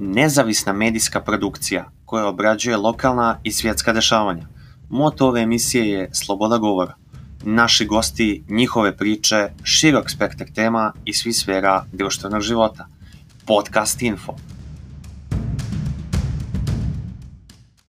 nezavisna medijska produkcija koja obrađuje lokalna i svjetska dešavanja. Moto ove emisije je Sloboda govora. Naši gosti, njihove priče, širok spektar tema i svi sfera društvenog života. Podcast Info –